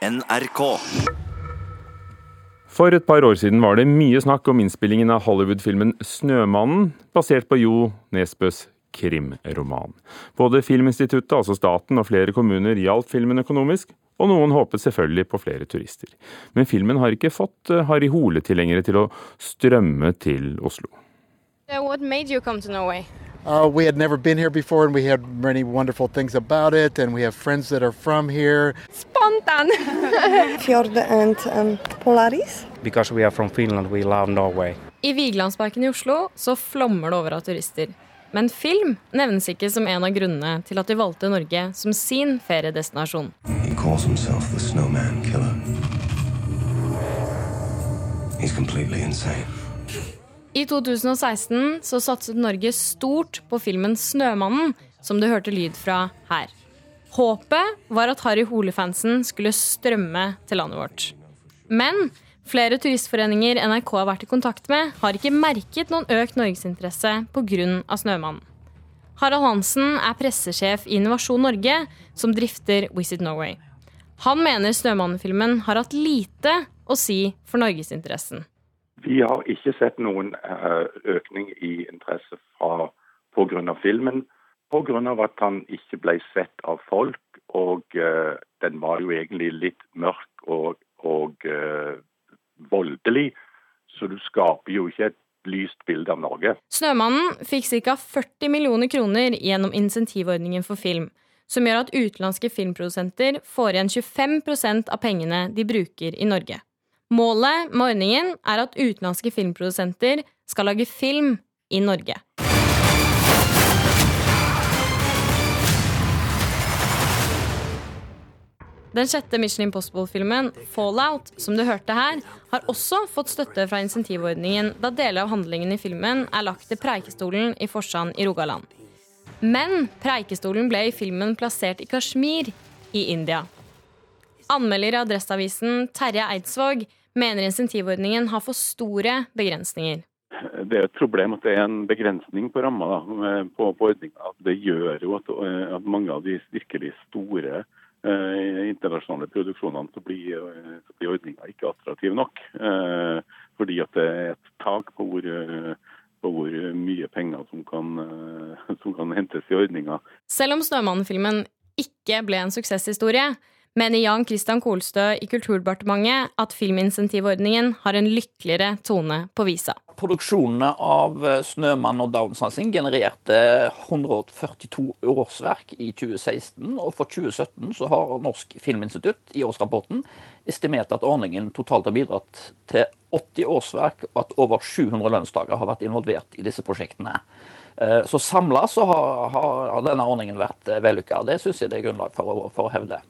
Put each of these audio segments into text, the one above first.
NRK. For et par år siden var det mye snakk om innspillingen av Hollywood-filmen 'Snømannen', basert på Jo Nesbøs krimroman. Både Filminstituttet, altså staten, og flere kommuner hjalp filmen økonomisk, og noen håpet selvfølgelig på flere turister. Men filmen har ikke fått eh, Harry Hole-tilhengere til å strømme til Oslo. What made you come to Norway? Uh, we had never been here before, and we had many wonderful things about it, and we have friends that are from here. Spontan! Fjord and um, Polaris. Because we are from Finland, we love Norway. I Vigelandsparken i Oslo så flommer det over av turister. Men film nevnes ikke som en av grunnene til at de valgte Norge som sin feriedestinasjon. He calls himself the Snowman Killer. He's completely insane. I 2016 så satset Norge stort på filmen 'Snømannen', som du hørte lyd fra her. Håpet var at Harry Hole-fansen skulle strømme til landet vårt. Men flere turistforeninger NRK har vært i kontakt med, har ikke merket noen økt norgesinteresse pga. 'Snømannen'. Harald Hansen er pressesjef i Innovasjon Norge, som drifter Visit Norway. Han mener Snømannen-filmen har hatt lite å si for norgesinteressen. Vi har ikke sett noen eh, økning i interesse pga. filmen. Pga. at han ikke ble sett av folk, og uh, den var jo egentlig litt mørk og, og uh, voldelig. Så du skaper jo ikke et lyst bilde av Norge. 'Snømannen' fikk ca. 40 millioner kroner gjennom insentivordningen for film, som gjør at utenlandske filmprodusenter får igjen 25% av pengene de bruker i Norge. Målet med ordningen er at utenlandske filmprodusenter skal lage film i Norge. Den sjette Mission Impossible-filmen, 'Fallout', som du hørte her, har også fått støtte fra insentivordningen, da deler av handlingen i filmen er lagt til Preikestolen i Forsand i Rogaland. Men Preikestolen ble i filmen plassert i Kashmir i India. Anmelder i Adresseavisen Terje Eidsvåg mener insentivordningen har for store begrensninger. Det er et problem at det er en begrensning på ramma på, på ordninga. Det gjør jo at, at, mange av de virkelig store eh, internasjonale produksjonene så blir, eh, så blir ordninga ikke attraktiv nok. Eh, fordi at det er et tak på hvor, eh, på hvor mye penger som kan, eh, som kan hentes i ordninga. Selv om Snømannen-filmen ikke ble en suksesshistorie, mener Jan Christian Kolstø i Kulturdepartementet at filminsentivordningen har en lykkeligere tone på visa. Produksjonene av eh, 'Snømann' og 'Downsansing' genererte 142 årsverk i 2016. Og for 2017 så har Norsk Filminstitutt i årsrapporten estimert at ordningen totalt har bidratt til 80 årsverk, og at over 700 lønnstakere har vært involvert i disse prosjektene. Eh, Så samla så har, har denne ordningen vært eh, vellykka. Det syns jeg det er grunnlag for å, for å hevde.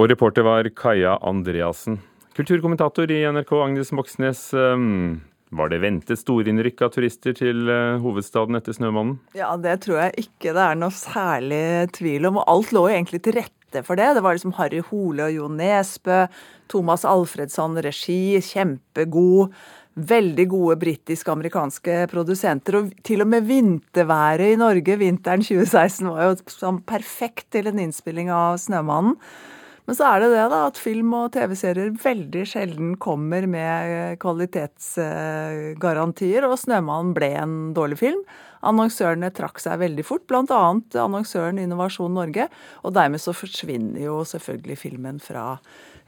Og reporter var Kaja Andreassen. Kulturkommentator i NRK Agnes Moxnes. ehm, Var det ventet storinnrykk av turister til eh, hovedstaden etter 'Snømannen'? Ja, det tror jeg ikke det er noe særlig tvil om. Og alt lå egentlig til rette for det. Det var liksom Harry Hole og Jo Nesbø, Thomas Alfredsson regi, kjempegod. Veldig gode britisk-amerikanske produsenter. Og til og med vinterværet i Norge vinteren 2016 var jo perfekt til en innspilling av 'Snømannen'. Men så er det det da, at film og TV-serier veldig sjelden kommer med kvalitetsgarantier, og 'Snømannen' ble en dårlig film. Annonsørene trakk seg veldig fort, bl.a. annonsøren Innovasjon Norge. Og dermed så forsvinner jo selvfølgelig filmen fra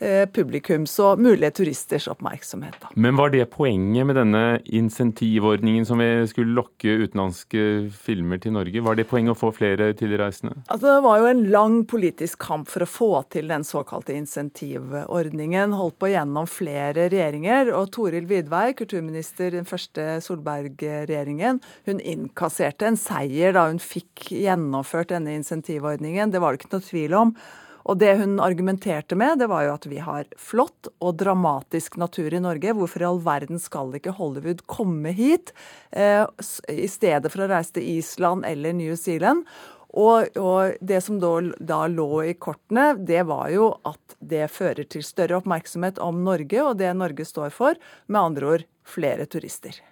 eh, publikums og mulige turisters oppmerksomhet. Da. Men var det poenget med denne insentivordningen som vi skulle lokke utenlandske filmer til Norge? Var det poenget å få flere tilreisende? Altså, det var jo en lang politisk kamp for å få til den såkalte insentivordningen. Holdt på gjennom flere regjeringer. Og Toril Vidvei, kulturminister i den første Solberg-regjeringen, hun innkasserte en seier da hun fikk gjennomført denne insentivordningen. Det var det ikke noe tvil om. Og det hun argumenterte med, det var jo at vi har flott og dramatisk natur i Norge. Hvorfor i all verden skal ikke Hollywood komme hit eh, i stedet for å reise til Island eller New Zealand? Og, og det som da, da, lå i kortene, det var jo at det fører til større oppmerksomhet om Norge og det Norge står for. Med andre ord flere turister.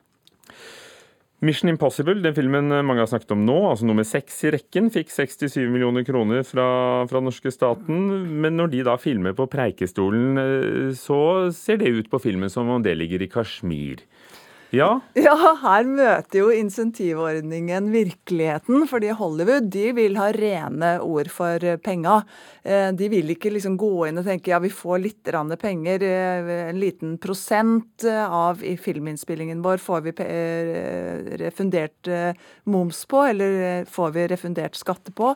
Mission Impossible, den filmen mange har snakket om nå, altså nummer seks i rekken, fikk 67 millioner kroner fra, fra norske staten. Men når de da filmer på Preikestolen, eh, så ser det ut på filmen som om det ligger i Kashmir. Ja. ja, her møter jo insentivordningen virkeligheten. Fordi Hollywood de vil ha rene ord for penga. Eh, de vil ikke liksom gå inn og tenke ja, vi får litt penger, eh, en liten prosent av i filminnspillingen vår får vi eh, refundert moms på, eller får vi refundert skatte på.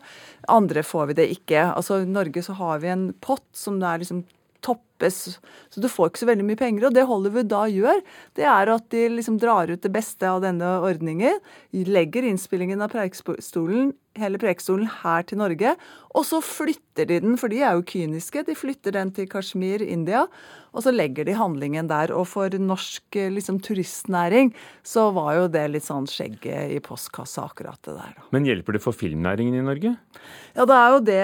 Andre får vi det ikke. Altså I Norge så har vi en pott som er liksom toppes. Så du får ikke så veldig mye penger. Og det Hollywood da gjør, det er at de liksom drar ut det beste av denne ordningen. Legger innspillingen av Preikestolen, hele Preikestolen her til Norge. Og så flytter de den, for de er jo kyniske. De flytter den til Kashmir, India. Og så legger de handlingen der. Og for norsk liksom, turistnæring så var jo det litt sånn skjegget i postkassa, akkurat det der. Da. Men hjelper det for filmnæringen i Norge? Ja, det er jo det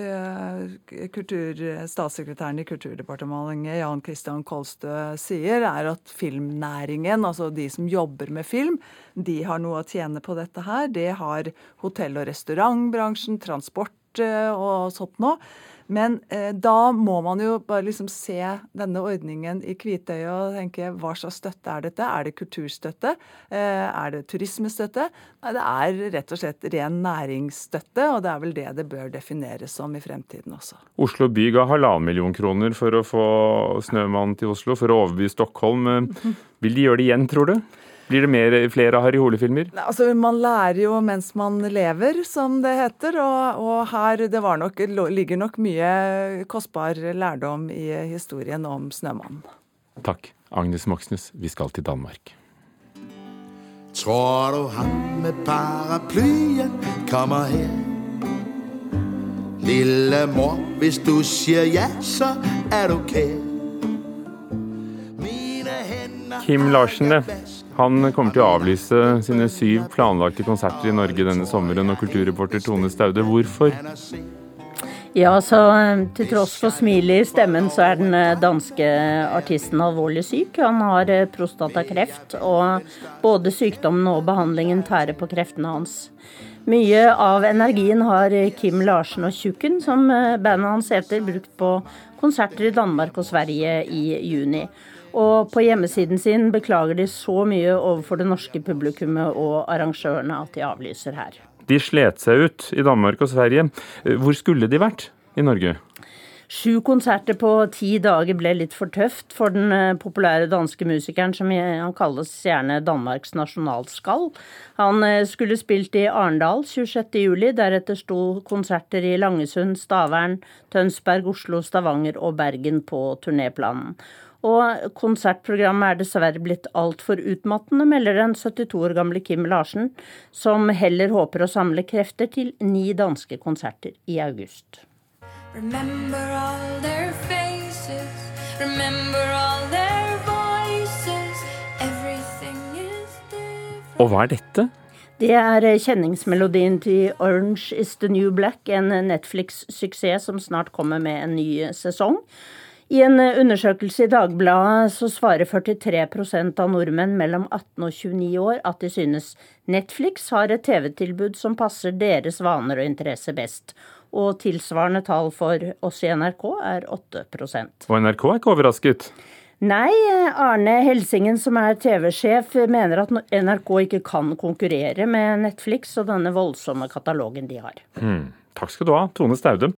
uh, kultur, statssekretæren i Kulturdepartementet, Jan Christian Kolstø, sier, er at filmnæringen, altså de som jobber med film, de har noe å tjene på dette her. Det har hotell- og restaurantbransjen, transport uh, og sånt noe. Men eh, da må man jo bare liksom se denne ordningen i hvitøyet og tenke hva slags støtte er dette? Er det kulturstøtte? Eh, er det turismestøtte? Nei, det er rett og slett ren næringsstøtte, og det er vel det det bør defineres som i fremtiden også. Oslo by ga halvannen million kroner for å få Snømannen til Oslo, for å overby Stockholm. Vil de gjøre det igjen, tror du? Blir det mer, flere Harry Hole-filmer? Altså, Man lærer jo mens man lever, som det heter. Og, og her det nok, ligger nok mye kostbar lærdom i historien om Snømannen. Takk. Agnes Moxnes, vi skal til Danmark. Tror du han med paraplyen kommer her? Lille mor, hvis du sier ja, så er du kær. Kim Larsen, det. Han kommer til å avlyse sine syv planlagte konserter i Norge denne sommeren. Og kulturreporter Tone Staude, hvorfor? Ja, så eh, Til tross for smilet i stemmen, så er den eh, danske artisten alvorlig syk. Han har eh, prostatakreft, og både sykdommen og behandlingen tærer på kreftene hans. Mye av energien har Kim Larsen og Tjukken, som bandet hans heter, brukt på konserter i Danmark og Sverige i juni. Og på hjemmesiden sin beklager de så mye overfor det norske publikummet og arrangørene at de avlyser her. De slet seg ut i Danmark og Sverige. Hvor skulle de vært i Norge? Sju konserter på ti dager ble litt for tøft for den eh, populære danske musikeren som han kalles gjerne Danmarks nasjonalskall. Han eh, skulle spilt i Arendal 26.07, deretter sto konserter i Langesund, Stavern, Tønsberg, Oslo, Stavanger og Bergen på turnéplanen. Og konsertprogrammet er dessverre blitt altfor utmattende, melder den 72 år gamle Kim Larsen, som heller håper å samle krefter til ni danske konserter i august. Og hva er dette? Det er kjenningsmelodien til Orange is the New Black, en Netflix-suksess som snart kommer med en ny sesong. I en eh, undersøkelse i Dagbladet så svarer 43% av nordmenn mellom 18 og 29 år at de synes Netflix har et TV-tilbud som passer deres vaner og interesser best. Og tilsvarende tall for oss i NRK er 8 Og NRK er ikke overrasket? Nei, Arne Helsingen som er TV-sjef mener at NRK ikke kan konkurrere med Netflix og denne voldsomme katalogen de har. Mm. Takk skal du ha, Tone Staude.